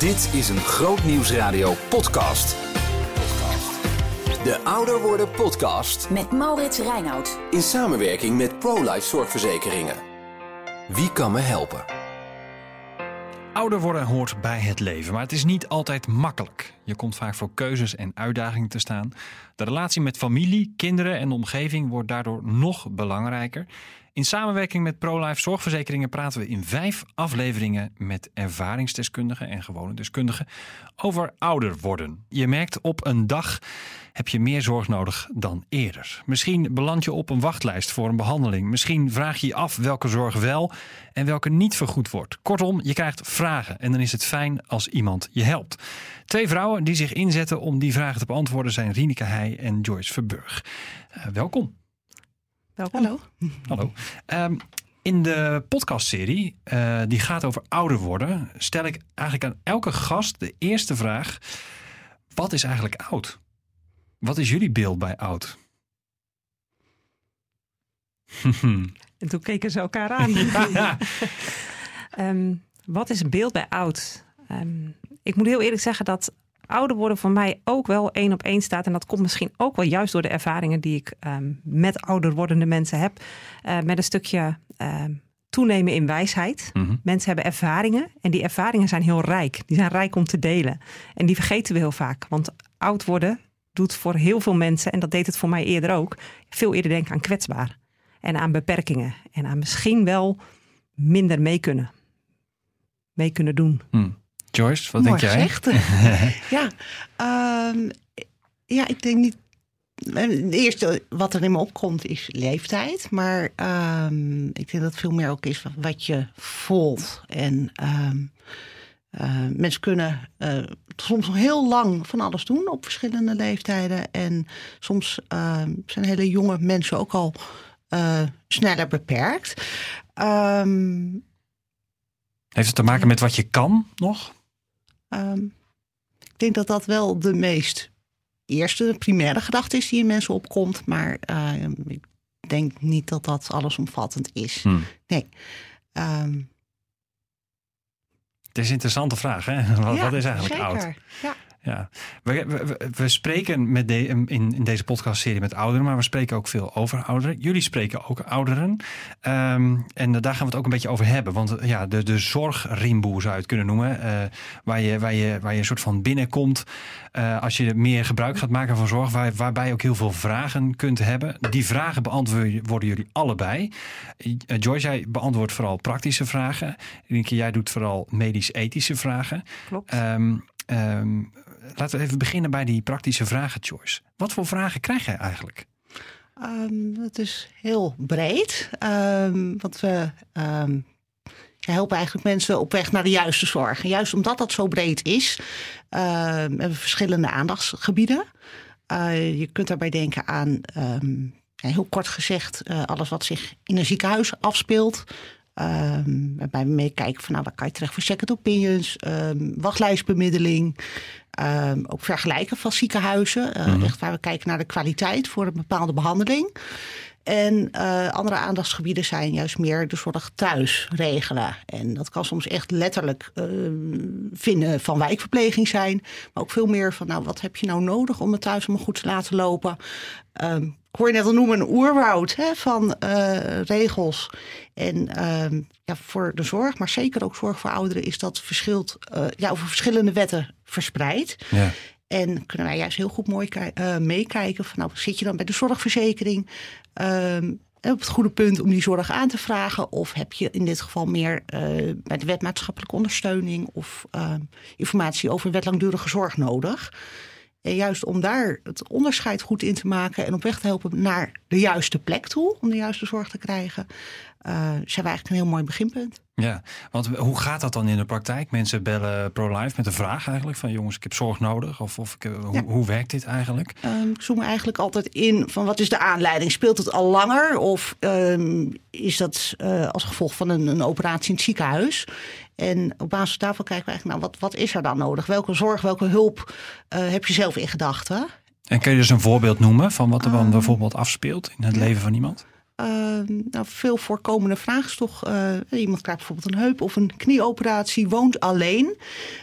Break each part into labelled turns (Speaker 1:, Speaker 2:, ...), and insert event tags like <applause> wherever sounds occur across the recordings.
Speaker 1: Dit is een Groot Nieuwsradio podcast. De Ouder Worden podcast
Speaker 2: Met Maurits Reinoud.
Speaker 1: in samenwerking met ProLife Zorgverzekeringen. Wie kan me helpen?
Speaker 3: Ouder worden hoort bij het leven, maar het is niet altijd makkelijk. Je komt vaak voor keuzes en uitdagingen te staan. De relatie met familie, kinderen en de omgeving wordt daardoor nog belangrijker. In samenwerking met ProLife Zorgverzekeringen praten we in vijf afleveringen met ervaringsdeskundigen en gewone deskundigen over ouder worden. Je merkt op een dag heb je meer zorg nodig dan eerder. Misschien beland je op een wachtlijst voor een behandeling. Misschien vraag je je af welke zorg wel en welke niet vergoed wordt. Kortom, je krijgt vragen en dan is het fijn als iemand je helpt. Twee vrouwen die zich inzetten om die vragen te beantwoorden zijn Rineke Heij en Joyce Verburg. Eh, welkom.
Speaker 4: Welkom.
Speaker 5: Hallo.
Speaker 3: Hallo. Ehm, in de podcastserie, eh, die gaat over ouder worden, stel ik eigenlijk aan elke gast de eerste vraag: wat is eigenlijk oud? Wat is jullie beeld bij oud? <laughs>
Speaker 4: En toen keken ze elkaar aan.
Speaker 3: ja. <laughs>
Speaker 4: Ehm, wat is een beeld bij oud? Ehm, ik moet heel eerlijk zeggen dat ouder worden voor mij ook wel één op één staat. En dat komt misschien ook wel juist door de ervaringen die ik ehm, met ouder wordende mensen heb. Eh, met een stukje ehm, toenemen in wijsheid.
Speaker 3: Mhm.
Speaker 4: Mensen hebben ervaringen en die ervaringen zijn heel rijk. Die zijn rijk om te delen. En die vergeten we heel vaak. Want oud worden doet voor heel veel mensen, en dat deed het voor mij eerder ook, veel eerder denken aan kwetsbaar. En aan beperkingen. En aan misschien wel minder mee kunnen. Mee kunnen doen.
Speaker 3: Hm. Joyce, wat
Speaker 5: Mooi
Speaker 3: denk jij?
Speaker 5: gezegd. <laughs> ja, ehm, ja, ik denk niet. Het eerste wat er in me opkomt is leeftijd. Maar ehm, ik denk dat het veel meer ook is wat je voelt. En ehm, eh, mensen kunnen eh, soms heel lang van alles doen op verschillende leeftijden. En soms zijn hele jonge mensen ook al eh, sneller beperkt.
Speaker 3: Heeft het te maken met wat je kan nog?
Speaker 5: Ehm, ik denk dat dat wel de meest eerste, primaire gedachte is die in mensen opkomt. Maar ehm, ik denk niet dat dat allesomvattend is.
Speaker 3: Hm.
Speaker 5: Nee. Ehm,
Speaker 3: Het is een interessante vraag, hè? <laughs> Wat,
Speaker 5: ja,
Speaker 3: wat is eigenlijk oud?
Speaker 5: Ja.
Speaker 3: Ja, we, we, spreken met de, in, in deze podcastserie met ouderen, maar we spreken ook veel over ouderen. Jullie spreken ook ouderen. Ehm, en daar gaan we het ook een beetje over hebben. Want ja, de, de zorgrimboe zou je het kunnen noemen. eh, waar, je, waar, je, waar je een soort van binnenkomt eh, als je meer gebruik gaat maken van zorg. Waar, waarbij je ook heel veel vragen kunt hebben. Die vragen beantwoorden jullie allebei. Eh, Joyce, jij beantwoordt vooral praktische vragen. Rienke, jij doet vooral medisch-ethische vragen.
Speaker 4: Klopt.
Speaker 3: Ehm, ehm, laten we even beginnen bij die praktische vragen, Joyce. Wat voor vragen krijg jij eigenlijk?
Speaker 5: Ehm, het is heel breed. Ehm, want we helpen eigenlijk mensen op weg naar de juiste zorg. Juist omdat dat zo breed is, hebben we verschillende aandachtsgebieden. Eh, je kunt daarbij denken aan, heel kort gezegd, eh, alles wat zich in een ziekenhuis afspeelt. Ehm, waarbij we meekijken van nou, waar kan je terecht voor second opinions, ehm, wachtlijstbemiddeling. Ehm, ook vergelijken van ziekenhuizen. eh, Echt waar we kijken naar de kwaliteit voor een bepaalde behandeling. En eh, andere aandachtsgebieden zijn juist meer de zorg thuis regelen. En dat kan soms echt letterlijk vinden van wijkverpleging zijn. Maar ook veel meer van, nou, wat heb je nou nodig om het thuis allemaal goed te laten lopen? Ik hoor je net al noemen een oerwoud hè, van eh, regels. En ehm, ja, voor de zorg, maar zeker ook zorg voor ouderen, is dat verschilt eh, ja, over verschillende wetten verspreid.
Speaker 3: Ja.
Speaker 5: En kunnen wij juist heel goed mooi eh, meekijken van nou zit je dan bij de zorgverzekering ehm, op het goede punt om die zorg aan te vragen? Of heb je in dit geval meer bij de wet maatschappelijke ondersteuning of ehm, informatie over wet langdurige zorg nodig? En juist om daar het onderscheid goed in te maken en op weg te helpen naar de juiste plek toe, om de juiste zorg te krijgen, zijn we eigenlijk een heel mooi beginpunt.
Speaker 3: Ja, want hoe gaat dat dan in de praktijk? Mensen bellen pro-life met de vraag eigenlijk van jongens, ik heb zorg nodig. Of, of ik, eh, hoe,
Speaker 5: Ja.
Speaker 3: hoe werkt dit eigenlijk?
Speaker 5: Ehm, ik zoom eigenlijk altijd in van wat is de aanleiding? Speelt het al langer of ehm, is dat eh, als gevolg van een, een operatie in het ziekenhuis? En op basis daarvan kijken we eigenlijk, nou, wat, wat is er dan nodig? Welke zorg, welke hulp eh, heb je zelf in gedachten?
Speaker 3: En kun je dus een voorbeeld noemen van wat er dan bijvoorbeeld afspeelt in het leven van iemand?
Speaker 5: Uh, nou, veel voorkomende vraag is toch, uh, iemand krijgt bijvoorbeeld een heup of een knieoperatie, woont alleen,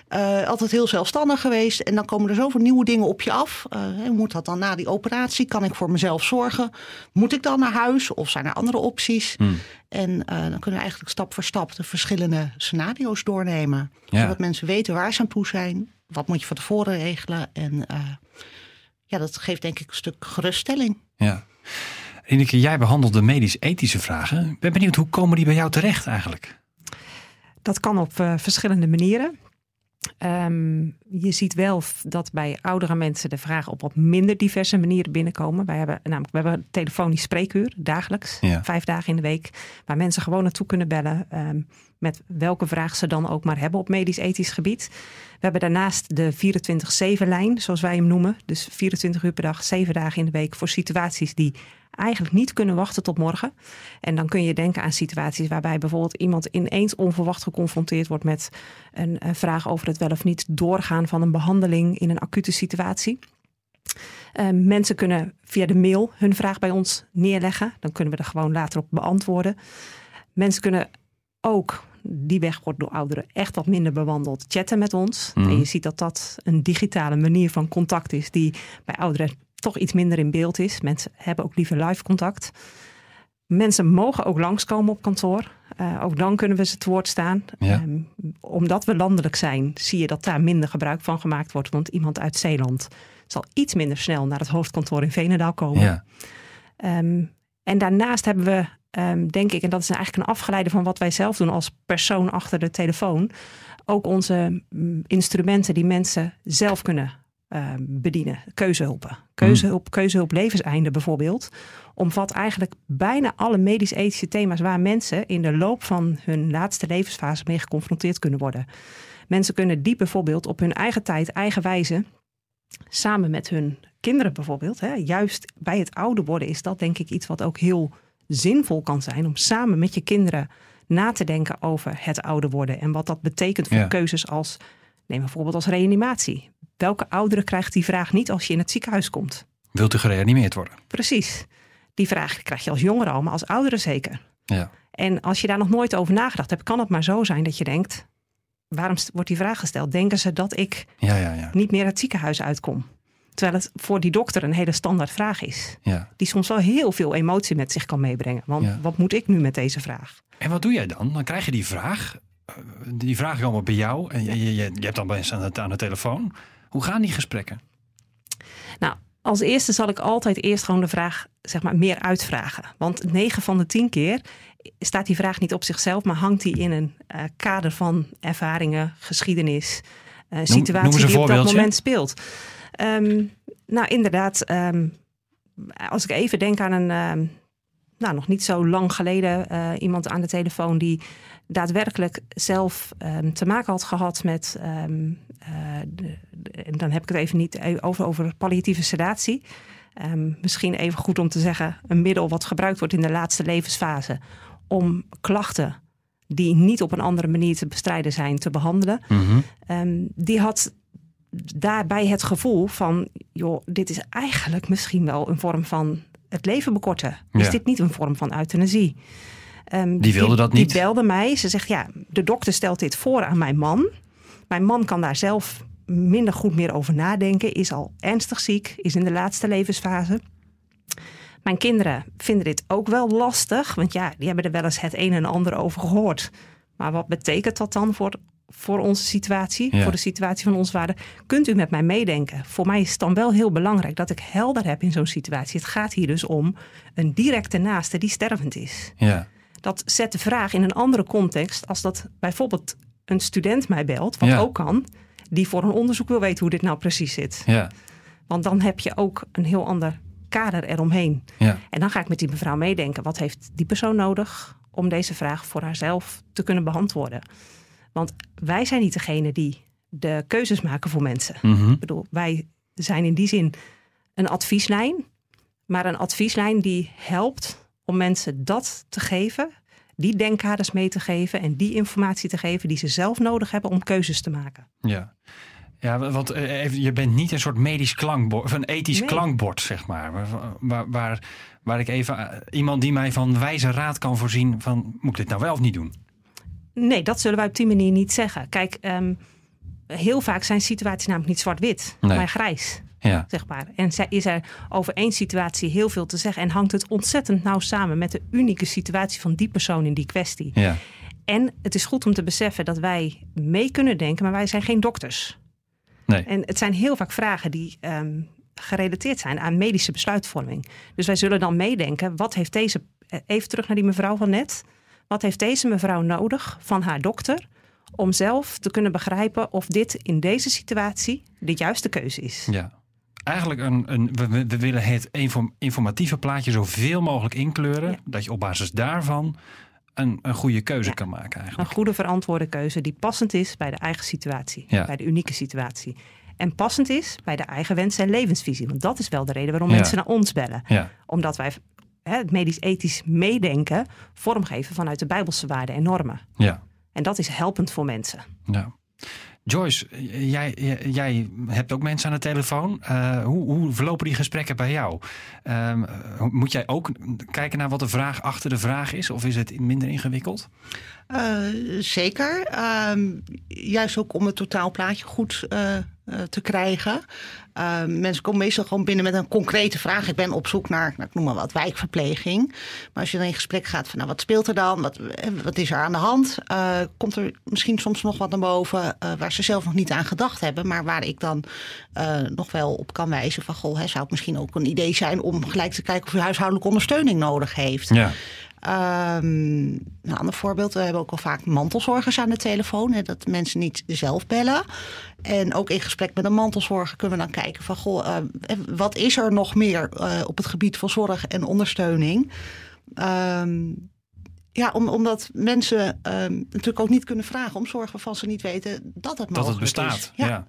Speaker 5: uh, altijd heel zelfstandig geweest en dan komen er zoveel nieuwe dingen op je af. hoe moet dat dan na die operatie? Kan ik voor mezelf zorgen? Moet ik dan naar huis of zijn er andere opties? Hmm. En dan kunnen we eigenlijk stap voor stap de verschillende scenario's doornemen. Ja. Zodat mensen weten waar ze aan toe zijn, wat moet je van tevoren regelen en ja, dat geeft denk ik een stuk geruststelling.
Speaker 3: Ja. Ineke, jij behandelt de medisch-ethische vragen. Ik ben benieuwd, hoe komen die bij jou terecht eigenlijk?
Speaker 4: Dat kan op uh, verschillende manieren. Um, je ziet wel dat bij oudere mensen de vragen op wat minder diverse manieren binnenkomen. Wij hebben namelijk we hebben een telefonisch spreekuur dagelijks, ja. vijf dagen in de week, waar mensen gewoon naartoe kunnen bellen um, met welke vraag ze dan ook maar hebben op medisch-ethisch gebied. We hebben daarnaast de 24-7-lijn, zoals wij hem noemen. Dus 24 uur per dag, 7 dagen in de week voor situaties die eigenlijk niet kunnen wachten tot morgen. En dan kun je denken aan situaties waarbij bijvoorbeeld iemand ineens onverwacht geconfronteerd wordt met een, vraag over het wel of niet doorgaan van een behandeling in een acute situatie. Uh, mensen kunnen via de mail hun vraag bij ons neerleggen. Dan kunnen we er gewoon later op beantwoorden. Mensen kunnen ook, die weg wordt door ouderen echt wat minder bewandeld, chatten met ons. Mhm. En je ziet dat dat een digitale manier van contact is die bij ouderen toch iets minder in beeld is. Mensen hebben ook liever live contact. Mensen mogen ook langskomen op kantoor. Uh, ook dan kunnen we ze het woord staan. Ehm, omdat we landelijk zijn, zie je dat daar minder gebruik van gemaakt wordt. Want iemand uit Zeeland zal iets minder snel naar het hoofdkantoor in Venendaal komen. Ja. Ehm, en daarnaast hebben we, um, denk ik, en dat is eigenlijk een afgeleide van wat wij zelf doen als persoon achter de telefoon, ook onze mm, instrumenten die mensen zelf kunnen Ehm, bedienen. Keuzehulpen. Keuzehulp, mm. keuzehulp levenseinde bijvoorbeeld. Omvat eigenlijk bijna alle medisch-ethische thema's waar mensen in de loop van hun laatste levensfase mee geconfronteerd kunnen worden. Mensen kunnen die bijvoorbeeld op hun eigen tijd, eigen wijze, samen met hun kinderen bijvoorbeeld. Hè, juist bij het ouder worden is dat denk ik iets wat ook heel zinvol kan zijn. Om samen met je kinderen na te denken over het ouder worden. En wat dat betekent voor keuzes als, neem bijvoorbeeld als reanimatie. Welke oudere krijgt die vraag niet als je in het ziekenhuis komt?
Speaker 3: Wilt u gereanimeerd worden?
Speaker 4: Precies. Die vraag krijg je als jongere al, maar als oudere zeker.
Speaker 3: Ja.
Speaker 4: En als je daar nog nooit over nagedacht hebt, kan het maar zo zijn dat je denkt: waarom wordt die vraag gesteld? Denken ze dat ik
Speaker 3: ja, ja, ja.
Speaker 4: niet meer het ziekenhuis uitkom? Terwijl het voor die dokter een hele standaard vraag is.
Speaker 3: Ja.
Speaker 4: Die soms wel heel veel emotie met zich kan meebrengen. Want wat moet ik nu met deze vraag?
Speaker 3: En wat doe jij dan? Dan krijg je die vraag. Eh, die vraag allemaal bij jou. En je, je, je, hebt dan mensen aan de, aan de telefoon. Hoe gaan die gesprekken?
Speaker 4: Nou, als eerste zal ik altijd eerst gewoon de vraag zeg maar, meer uitvragen. Want 9 van de 10 keer staat die vraag niet op zichzelf, maar hangt die in een uh, kader van ervaringen, geschiedenis, uh, situatie die op dat moment speelt. Um, nou, inderdaad, um, als ik even denk aan een, um, nou, nog niet zo lang geleden, uh, iemand aan de telefoon die daadwerkelijk zelf um, te maken had gehad met, um, uh, de, en dan heb ik het even niet e-, over, over palliatieve sedatie. Um, misschien even goed om te zeggen, een middel wat gebruikt wordt in de laatste levensfase om klachten die niet op een andere manier te bestrijden zijn, te behandelen. Mm -hmm. die had daarbij het gevoel van, joh, dit is eigenlijk misschien wel een vorm van het leven bekorten. Is dit niet een vorm van euthanasie?
Speaker 3: Um, die wilde dat niet?
Speaker 4: Die belde mij. Ze zegt, ja, de dokter stelt dit voor aan mijn man. Mijn man kan daar zelf minder goed meer over nadenken. Is al ernstig ziek, is in de laatste levensfase. Mijn kinderen vinden dit ook wel lastig. Want ja, die hebben er wel eens het een en ander over gehoord. Maar wat betekent dat dan voor, voor onze situatie? Voor de situatie van ons waarde? Kunt u met mij meedenken? Voor mij is het dan wel heel belangrijk dat ik helder heb in zo'n situatie. Het gaat hier dus om een directe naaste die stervend is.
Speaker 3: Ja
Speaker 4: dat zet de vraag in een andere context als dat bijvoorbeeld een student mij belt, wat ook kan, die voor een onderzoek wil weten hoe dit nou precies zit.
Speaker 3: Ja.
Speaker 4: Want dan heb je ook een heel ander kader eromheen.
Speaker 3: Ja.
Speaker 4: En dan ga ik met die mevrouw meedenken. Wat heeft die persoon nodig om deze vraag voor haarzelf te kunnen beantwoorden? Want wij zijn niet degene die de keuzes maken voor mensen.
Speaker 3: Mhm.
Speaker 4: Ik bedoel, wij zijn in die zin een advieslijn. Maar een advieslijn die helpt om mensen dat te geven, die denkkaders mee te geven en die informatie te geven die ze zelf nodig hebben om keuzes te maken.
Speaker 3: Ja. Ja, want eh, even, je bent niet een soort medisch klankbord, of een ethisch
Speaker 4: Nee.
Speaker 3: klankbord, zeg maar. Waar, waar, waar, waar ik even eh, iemand die mij van wijze raad kan voorzien van moet ik dit nou wel of niet doen?
Speaker 4: Nee, dat zullen wij op die manier niet zeggen. Kijk, ehm, heel vaak zijn situaties namelijk niet zwart-wit,
Speaker 3: Nee.
Speaker 4: maar grijs.
Speaker 3: Ja,
Speaker 4: Zeg maar. En zij- is er over één situatie heel veel te zeggen en hangt het ontzettend nauw samen met de unieke situatie van die persoon in die kwestie.
Speaker 3: ja,
Speaker 4: En het is goed om te beseffen dat wij mee kunnen denken, maar wij zijn geen dokters.
Speaker 3: nee,
Speaker 4: En het zijn heel vaak vragen die ehm, gerelateerd zijn aan medische besluitvorming. Dus wij zullen dan meedenken, wat heeft deze, eh, even terug naar die mevrouw van net, wat heeft deze mevrouw nodig van haar dokter om zelf te kunnen begrijpen of dit in deze situatie de juiste keuze is.
Speaker 3: ja. Eigenlijk een, een, we- we, willen het inform- informatieve plaatje zoveel mogelijk inkleuren,
Speaker 4: Ja.
Speaker 3: dat je op basis daarvan een, een goede keuze
Speaker 4: Ja.
Speaker 3: kan maken
Speaker 4: Een
Speaker 3: eigenlijk.
Speaker 4: goede verantwoorde keuze die passend is bij de eigen situatie,
Speaker 3: Ja.
Speaker 4: bij de unieke situatie. En passend is bij de eigen wensen en levensvisie. Want dat is wel de reden waarom mensen naar ons bellen.
Speaker 3: Ja,
Speaker 4: Omdat wij hè, het medisch-ethisch meedenken vormgeven vanuit de Bijbelse waarden en normen.
Speaker 3: ja.
Speaker 4: En dat is helpend voor mensen.
Speaker 3: Ja. Joyce, jij, jij, hebt ook mensen aan de telefoon. Eh, hoe, hoe verlopen die gesprekken bij jou? Ehm, moet jij ook kijken naar wat de vraag achter de vraag is? Of is het minder ingewikkeld?
Speaker 5: Eh, zeker. Ehm, juist ook om het totaalplaatje goed eh, eh, te krijgen. Ehm, mensen komen meestal gewoon binnen met een concrete vraag. Ik ben op zoek naar, nou, ik noem maar wat, wijkverpleging. Maar als je dan in gesprek gaat van, nou, wat speelt er dan? Wat, wat is er aan de hand? Komt er misschien soms nog wat naar boven waar ze zelf nog niet aan gedacht hebben. Maar waar ik dan nog wel op kan wijzen van, goh, hè, zou het misschien ook een idee zijn om gelijk te kijken of u huishoudelijke ondersteuning nodig heeft.
Speaker 3: Ja.
Speaker 5: Ehm, een ander voorbeeld, we hebben ook al vaak mantelzorgers aan de telefoon. Hè, dat mensen niet zelf bellen. En ook in gesprek met een mantelzorger kunnen we dan kijken van... Goh, eh, wat is er nog meer eh, op het gebied van zorg en ondersteuning? Ehm, ja, om, omdat mensen ehm, natuurlijk ook niet kunnen vragen om zorg waarvan ze niet weten dat het mogelijk
Speaker 3: Dat het bestaat.
Speaker 5: is.
Speaker 3: Ja.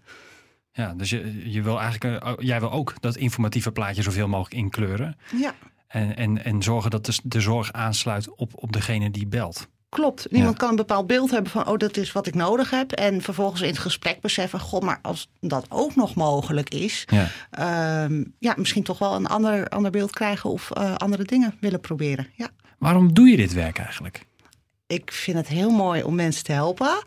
Speaker 3: ja. dus je, je wil eigenlijk, eh, jij wil ook dat informatieve plaatje zoveel mogelijk inkleuren.
Speaker 5: ja.
Speaker 3: En, en, en zorgen dat de, de zorg aansluit op, op degene die belt.
Speaker 5: Klopt. Niemand
Speaker 3: Ja.
Speaker 5: kan een bepaald beeld hebben van, oh, dat is wat ik nodig heb. En vervolgens in het gesprek beseffen, goh, maar als dat ook nog mogelijk is,
Speaker 3: Ja.
Speaker 5: ehm, ja, misschien toch wel een ander, ander beeld krijgen of eh, andere dingen willen proberen. Ja.
Speaker 3: Waarom doe je dit werk eigenlijk?
Speaker 5: Ik vind het heel mooi om mensen te helpen.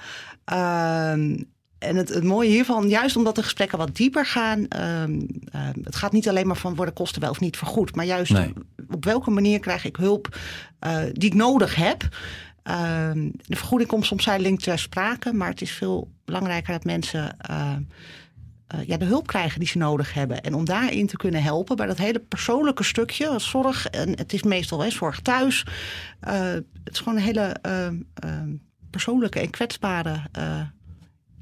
Speaker 5: Ehm, en het, het mooie hiervan, juist omdat de gesprekken wat dieper gaan. ehm, ehm, het gaat niet alleen maar van worden kosten wel of niet vergoed. Maar juist
Speaker 3: Nee.
Speaker 5: op welke manier krijg ik hulp eh, die ik nodig heb. Ehm, de vergoeding komt soms zijdelings ter sprake. Maar het is veel belangrijker dat mensen eh, eh, ja, de hulp krijgen die ze nodig hebben. En om daarin te kunnen helpen bij dat hele persoonlijke stukje. Zorg, en het is meestal hè, zorg thuis. Het is gewoon een hele persoonlijke en kwetsbare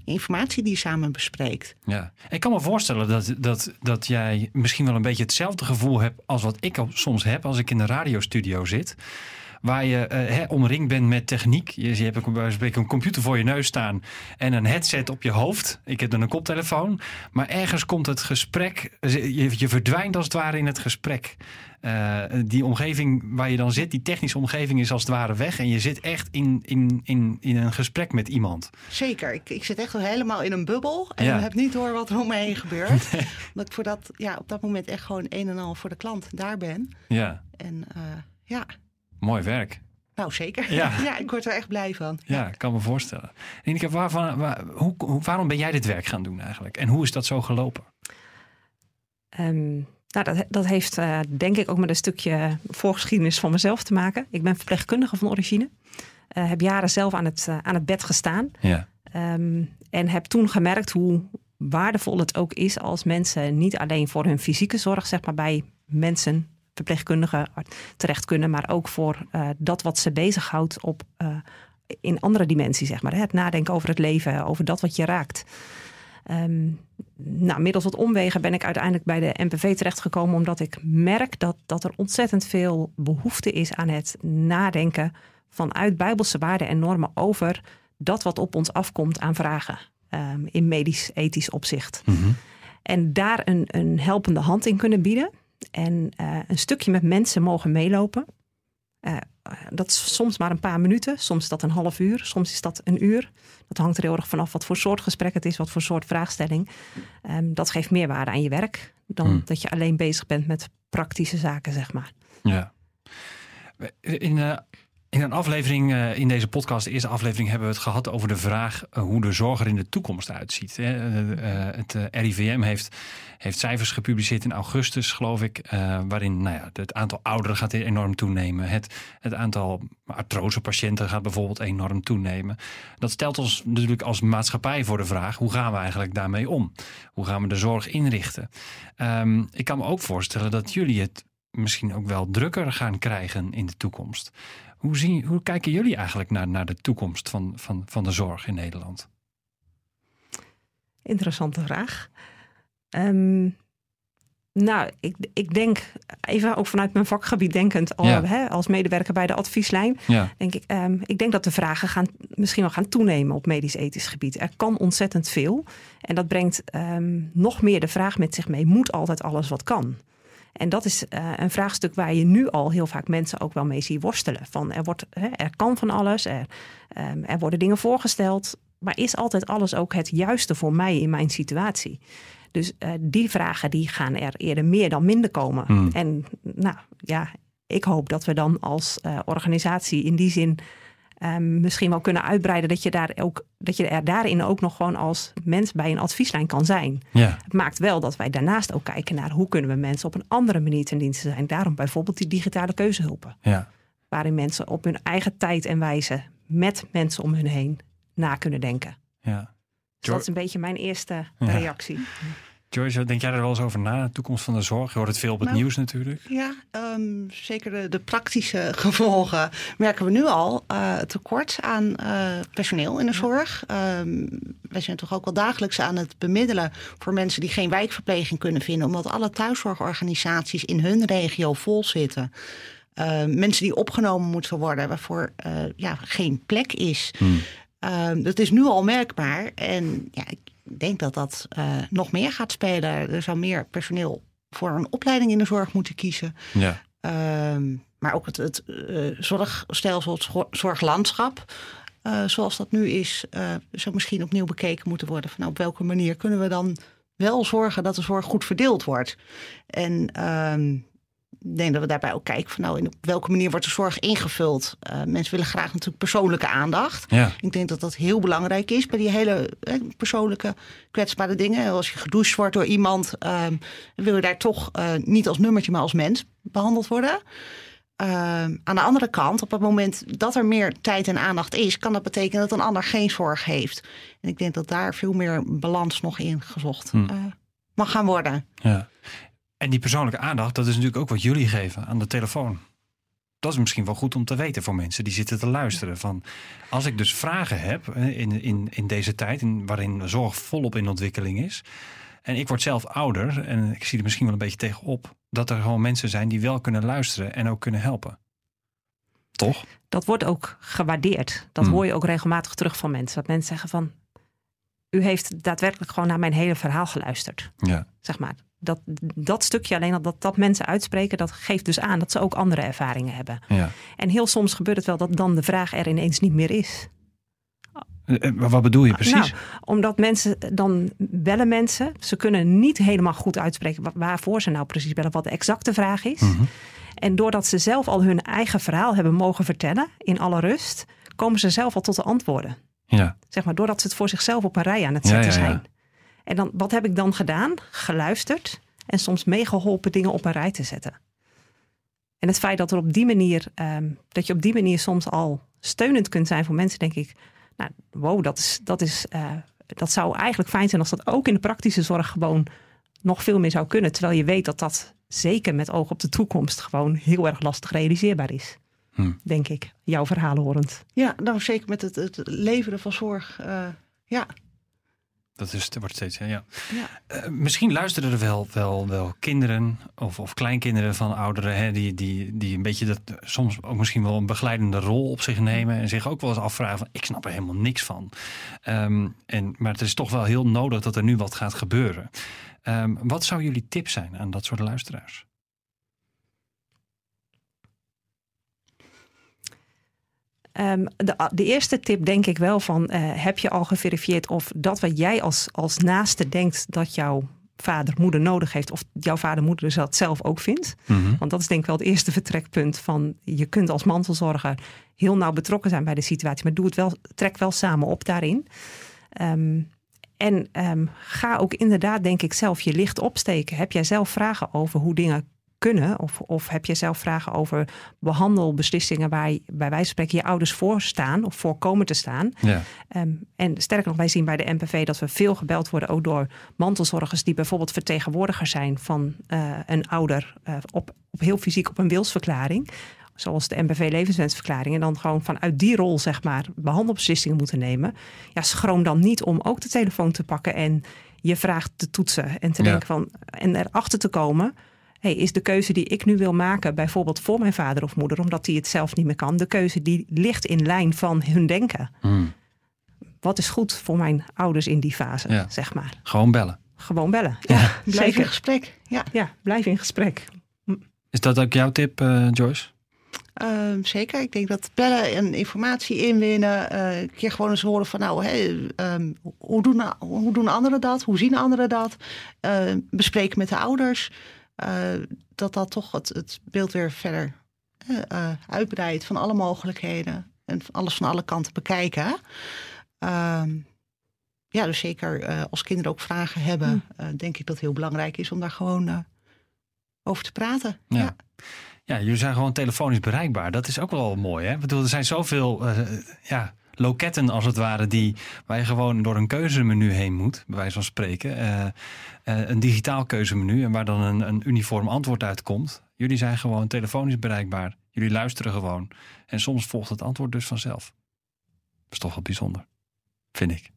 Speaker 5: informatie die samen bespreekt.
Speaker 3: Ja. Ik kan me voorstellen dat, dat, dat jij misschien wel een beetje hetzelfde gevoel hebt als wat ik soms heb als ik in de radiostudio zit. Waar je eh, hè, omringd bent met techniek. Je, je hebt bij van spreken een computer voor je neus staan en een headset op je hoofd. Ik heb dan een koptelefoon. Maar ergens komt het gesprek, je, je verdwijnt als het ware in het gesprek. Eh, die omgeving waar je dan zit, die technische omgeving is als het ware weg. En je zit echt in, in, in, in een gesprek met iemand.
Speaker 5: Zeker, ik, ik zit echt helemaal in een bubbel en
Speaker 3: Ja.
Speaker 5: heb niet door wat er om me heen gebeurt. <laughs> Omdat ik voor dat, ja, op dat moment echt gewoon een en al voor de klant daar ben.
Speaker 3: Ja,
Speaker 5: En eh, ja,
Speaker 3: mooi werk.
Speaker 5: nou zeker.
Speaker 3: Ja. <laughs>
Speaker 5: Ja. ik word er echt blij van.
Speaker 3: Ja, ik kan me voorstellen. Ineke, waarvan, waar, hoe, hoe- waarom ben jij dit werk gaan doen eigenlijk? En hoe is dat zo gelopen?
Speaker 4: Ehm, nou, dat, dat heeft eh, denk ik ook met een stukje voorgeschiedenis van mezelf te maken. Ik ben verpleegkundige van origine. Eh, heb jaren zelf aan het, eh, aan het bed gestaan.
Speaker 3: Ja,
Speaker 4: Ehm, en heb toen gemerkt hoe waardevol het ook is als mensen niet alleen voor hun fysieke zorg, zeg maar bij mensen, verpleegkundigen terecht kunnen, maar ook voor eh, dat wat ze bezighoudt op, eh, in andere dimensies, zeg maar. Hè? Het nadenken over het leven, over dat wat je raakt. Ehm, nou, middels wat omwegen ben ik uiteindelijk bij de NPV terechtgekomen, omdat ik merk dat, dat er ontzettend veel behoefte is aan het nadenken vanuit bijbelse waarden en normen over dat wat op ons afkomt aan vragen ehm, in medisch-ethisch opzicht.
Speaker 3: Mhm.
Speaker 4: En daar een, een helpende hand in kunnen bieden. En eh, een stukje met mensen mogen meelopen. Uh, dat is soms maar een paar minuten, soms is dat een half uur, soms is dat een uur. Dat hangt er heel erg vanaf wat voor soort gesprek het is, wat voor soort vraagstelling. Um, dat geeft meer waarde aan je werk dan hmm. dat je alleen bezig bent met praktische zaken, zeg maar.
Speaker 3: Ja. In, uh, in een aflevering uh, in deze podcast, de eerste aflevering, hebben we het gehad over de vraag uh, hoe de zorg er in de toekomst uitziet. Hè. het RIVM heeft, heeft cijfers gepubliceerd in augustus, geloof ik, waarin nou ja, het aantal ouderen gaat enorm toenemen. Het, het aantal artrosepatiënten gaat bijvoorbeeld enorm toenemen. Dat stelt ons natuurlijk als maatschappij voor de vraag, hoe gaan we eigenlijk daarmee om? Hoe gaan we de zorg inrichten? Um, ik kan me ook voorstellen dat jullie het misschien ook wel drukker gaan krijgen in de toekomst. Hoe, zien, hoe kijken jullie eigenlijk naar, naar de toekomst van, van, van de zorg in Nederland?
Speaker 4: Interessante vraag. Um, nou, ik, ik denk, even ook vanuit mijn vakgebied denkend, al, hè, als medewerker bij de advieslijn,
Speaker 3: ja.
Speaker 4: denk ik, um, ik denk dat de vragen gaan, misschien wel gaan toenemen op medisch-ethisch gebied. Er kan ontzettend veel. En dat brengt um, nog meer de vraag met zich mee: moet altijd alles wat kan? En dat is uh, een vraagstuk waar je nu al heel vaak mensen ook wel mee ziet worstelen. Van er, wordt, hè, er kan van alles, er, um, er worden dingen voorgesteld. Maar is altijd alles ook het juiste voor mij in mijn situatie? Dus uh, die vragen die gaan er eerder meer dan minder komen.
Speaker 3: Hmm.
Speaker 4: En nou ja, ik hoop dat we dan als uh, organisatie in die zin um, misschien wel kunnen uitbreiden. Dat je, daar ook, dat je er daarin ook nog gewoon als mens bij een advieslijn kan zijn.
Speaker 3: Ja.
Speaker 4: Het maakt wel dat wij daarnaast ook kijken naar hoe kunnen we mensen op een andere manier ten dienste zijn. Daarom bijvoorbeeld die digitale keuzehulpen.
Speaker 3: Ja.
Speaker 4: Waarin mensen op hun eigen tijd en wijze met mensen om hun heen na kunnen denken.
Speaker 3: Ja.
Speaker 4: Dus dat is een beetje mijn eerste reactie.
Speaker 3: Joyce, denk jij er wel eens over na, de toekomst van de zorg? Je hoort het veel op het
Speaker 5: nou,
Speaker 3: nieuws natuurlijk.
Speaker 5: Ja, um, zeker de, de, praktische <laughs> gevolgen merken we nu al. Uh, tekort aan uh, personeel in de zorg. Um, wij zijn toch ook wel dagelijks aan het bemiddelen voor mensen die geen wijkverpleging kunnen vinden. Omdat alle thuiszorgorganisaties in hun regio vol zitten. Uh, mensen die opgenomen moeten worden, waarvoor ja, geen plek is.
Speaker 3: Hmm.
Speaker 5: dat is nu al merkbaar. En ja, ik ik denk dat dat uh, nog meer gaat spelen. Er zou meer personeel voor een opleiding in de zorg moeten kiezen.
Speaker 3: Ja.
Speaker 5: Uh, maar ook het, het uh, zorgstelsel, het zorglandschap, uh, zoals dat nu is, zou misschien opnieuw bekeken moeten worden. Van nou, op welke manier kunnen we dan wel zorgen dat de zorg goed verdeeld wordt? En ehm, denk dat we daarbij ook kijken van nou, in op welke manier wordt de zorg ingevuld. Uh, mensen willen graag natuurlijk persoonlijke aandacht.
Speaker 3: Ja.
Speaker 5: Ik denk dat dat heel belangrijk is bij die hele eh, persoonlijke kwetsbare dingen. Als je gedoucht wordt door iemand, uh, wil je daar toch uh, niet als nummertje, maar als mens behandeld worden. aan de andere kant, op het moment dat er meer tijd en aandacht is, kan dat betekenen dat een ander geen zorg heeft. En ik denk dat daar veel meer balans nog in gezocht
Speaker 3: hm.
Speaker 5: mag gaan worden.
Speaker 3: Ja. En die persoonlijke aandacht, dat is natuurlijk ook wat jullie geven aan de telefoon. Dat is misschien wel goed om te weten voor mensen die zitten te luisteren. Van als ik dus vragen heb in, in, in deze tijd, in, waarin zorg volop in ontwikkeling is. En ik word zelf ouder en ik zie er misschien wel een beetje tegenop. Dat er gewoon mensen zijn die wel kunnen luisteren en ook kunnen helpen. Toch?
Speaker 4: Dat wordt ook gewaardeerd. Dat hmm. hoor je ook regelmatig terug van mensen. Dat mensen zeggen van, u heeft daadwerkelijk gewoon naar mijn hele verhaal geluisterd.
Speaker 3: Ja.
Speaker 4: Zeg maar dat, dat stukje alleen al dat, dat mensen uitspreken, dat geeft dus aan dat ze ook andere ervaringen hebben.
Speaker 3: Ja.
Speaker 4: En heel soms gebeurt het wel dat dan de vraag er ineens niet meer is.
Speaker 3: Uh, wat bedoel je precies?
Speaker 4: Nou, omdat mensen dan bellen mensen. Ze kunnen niet helemaal goed uitspreken waarvoor ze nou precies bellen, wat de exacte vraag is.
Speaker 3: Mm -hmm.
Speaker 4: En doordat ze zelf al hun eigen verhaal hebben mogen vertellen, in alle rust, komen ze zelf al tot de antwoorden.
Speaker 3: Ja.
Speaker 4: Zeg maar, doordat ze het voor zichzelf op een rij aan het zetten
Speaker 3: ja, ja,
Speaker 4: zijn. En dan, wat heb ik dan gedaan? Geluisterd en soms meegeholpen dingen op een rij te zetten. En het feit dat er op die manier, um, dat je op die manier soms al steunend kunt zijn voor mensen, denk ik, nou, wow, dat, is, dat, is, uh, dat zou eigenlijk fijn zijn als dat ook in de praktische zorg gewoon nog veel meer zou kunnen. Terwijl je weet dat dat zeker met oog op de toekomst gewoon heel erg lastig realiseerbaar is.
Speaker 3: Hm.
Speaker 4: Denk ik, jouw verhaal horend.
Speaker 5: Ja, nou zeker met het, het leveren van zorg. Uh, ja,
Speaker 3: dat is, wordt steeds, ja. ja.
Speaker 5: ja.
Speaker 3: Uh, misschien luisteren er wel, wel, wel kinderen of, of kleinkinderen van ouderen, hè, die, die, die een beetje dat soms ook misschien wel een begeleidende rol op zich nemen en zich ook wel eens afvragen van ik snap er helemaal niks van. Um, en, maar het is toch wel heel nodig dat er nu wat gaat gebeuren. Um, wat zou jullie tip zijn aan dat soort luisteraars?
Speaker 4: Ehm, de, de, eerste tip denk ik wel van, uh, heb je al geverifieerd of dat wat jij als, als naaste denkt dat jouw vader, moeder nodig heeft, of jouw vader, moeder dat zelf ook vindt.
Speaker 3: Mhm.
Speaker 4: Want dat is denk ik wel het eerste vertrekpunt van, je kunt als mantelzorger heel nauw betrokken zijn bij de situatie, maar doe het wel, trek wel samen op daarin. Ehm, en ehm, ga ook inderdaad, denk ik, zelf je licht opsteken. Heb jij zelf vragen over hoe dingen kunnen? Of, of heb je zelf vragen over behandelbeslissingen waar bij wijze van spreken je ouders voor staan of voor komen te staan?
Speaker 3: Ja.
Speaker 4: Ehm, en sterker nog, wij zien bij de NPV dat we veel gebeld worden, ook door mantelzorgers die bijvoorbeeld vertegenwoordiger zijn van eh, een ouder uh, op, op heel fysiek op een wilsverklaring. Zoals de NPV levenswensverklaring. En dan gewoon vanuit die rol, zeg maar, behandelbeslissingen moeten nemen. Ja, schroom dan niet om ook de telefoon te pakken en je vraag te toetsen. En te
Speaker 3: Ja.
Speaker 4: denken van. En erachter te komen hey, is de keuze die ik nu wil maken, bijvoorbeeld voor mijn vader of moeder, omdat die het zelf niet meer kan, de keuze die ligt in lijn van hun denken.
Speaker 3: Mm.
Speaker 4: Wat is goed voor mijn ouders in die fase,
Speaker 3: Ja.
Speaker 4: zeg maar.
Speaker 3: Gewoon bellen.
Speaker 4: Gewoon bellen.
Speaker 5: Blijf in gesprek. Ja,
Speaker 4: Ja, blijf in gesprek.
Speaker 3: Is dat ook jouw tip, eh, Joyce?
Speaker 5: Ehm, zeker. Ik denk dat bellen en informatie inwinnen. eh, een keer gewoon eens horen van nou, ehm, hoe, doen, hoe doen anderen dat? Hoe zien anderen dat? Eh, bespreken met de ouders. Eh, dat dat toch het, het beeld weer verder eh, eh, uitbreidt van alle mogelijkheden. En alles van alle kanten bekijken. Ehm, ja, dus zeker als kinderen ook vragen hebben, eh, denk ik dat het heel belangrijk is om daar gewoon over te praten.
Speaker 3: Ja. Ja, jullie zijn gewoon telefonisch bereikbaar. Dat is ook wel mooi, hè? Ik bedoel, er zijn zoveel eh, ja, loketten als het ware die waar je gewoon door een keuzemenu heen moet, bij wijze van spreken. Eh, eh, een digitaal keuzemenu en waar dan een, een uniform antwoord uitkomt. Jullie zijn gewoon telefonisch bereikbaar. Jullie luisteren gewoon. En soms volgt het antwoord dus vanzelf. Dat is toch wel bijzonder, vind ik.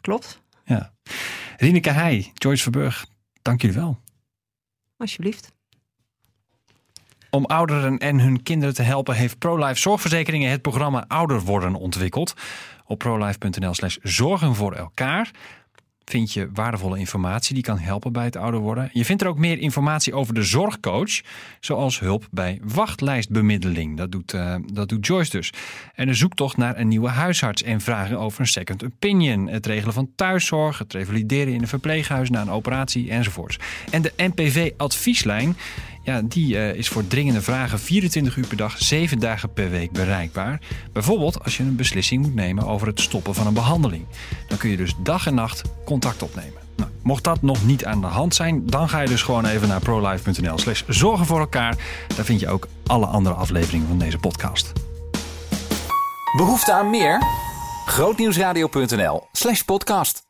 Speaker 4: Klopt,
Speaker 3: Ja. Rineke Heij, Joyce Verburg, dank jullie wel.
Speaker 4: alsjeblieft.
Speaker 3: Om ouderen en hun kinderen te helpen heeft ProLife Zorgverzekeringen het programma Ouder Worden ontwikkeld. Op prolife.nl slash zorgen voor elkaar vind je waardevolle informatie die kan helpen bij het ouder worden. Je vindt er ook meer informatie over de zorgcoach, zoals hulp bij wachtlijstbemiddeling. Dat doet, eh, dat doet Joyce dus. En een zoektocht naar een nieuwe huisarts en vragen over een second opinion. Het regelen van thuiszorg, het revalideren in een verpleeghuis na een operatie enzovoorts. En de NPV advieslijn, ja, die eh, is voor dringende vragen 24 uur per dag, 7 dagen per week bereikbaar. Bijvoorbeeld als je een beslissing moet nemen over het stoppen van een behandeling. Dan kun je dus dag en nacht contact opnemen. Nou, mocht dat nog niet aan de hand zijn, dan ga je dus gewoon even naar prolife.nl slash zorgen voor elkaar. Daar vind je ook alle andere afleveringen van deze podcast.
Speaker 1: Behoefte aan meer? Grootnieuwsradio.nl slash podcast.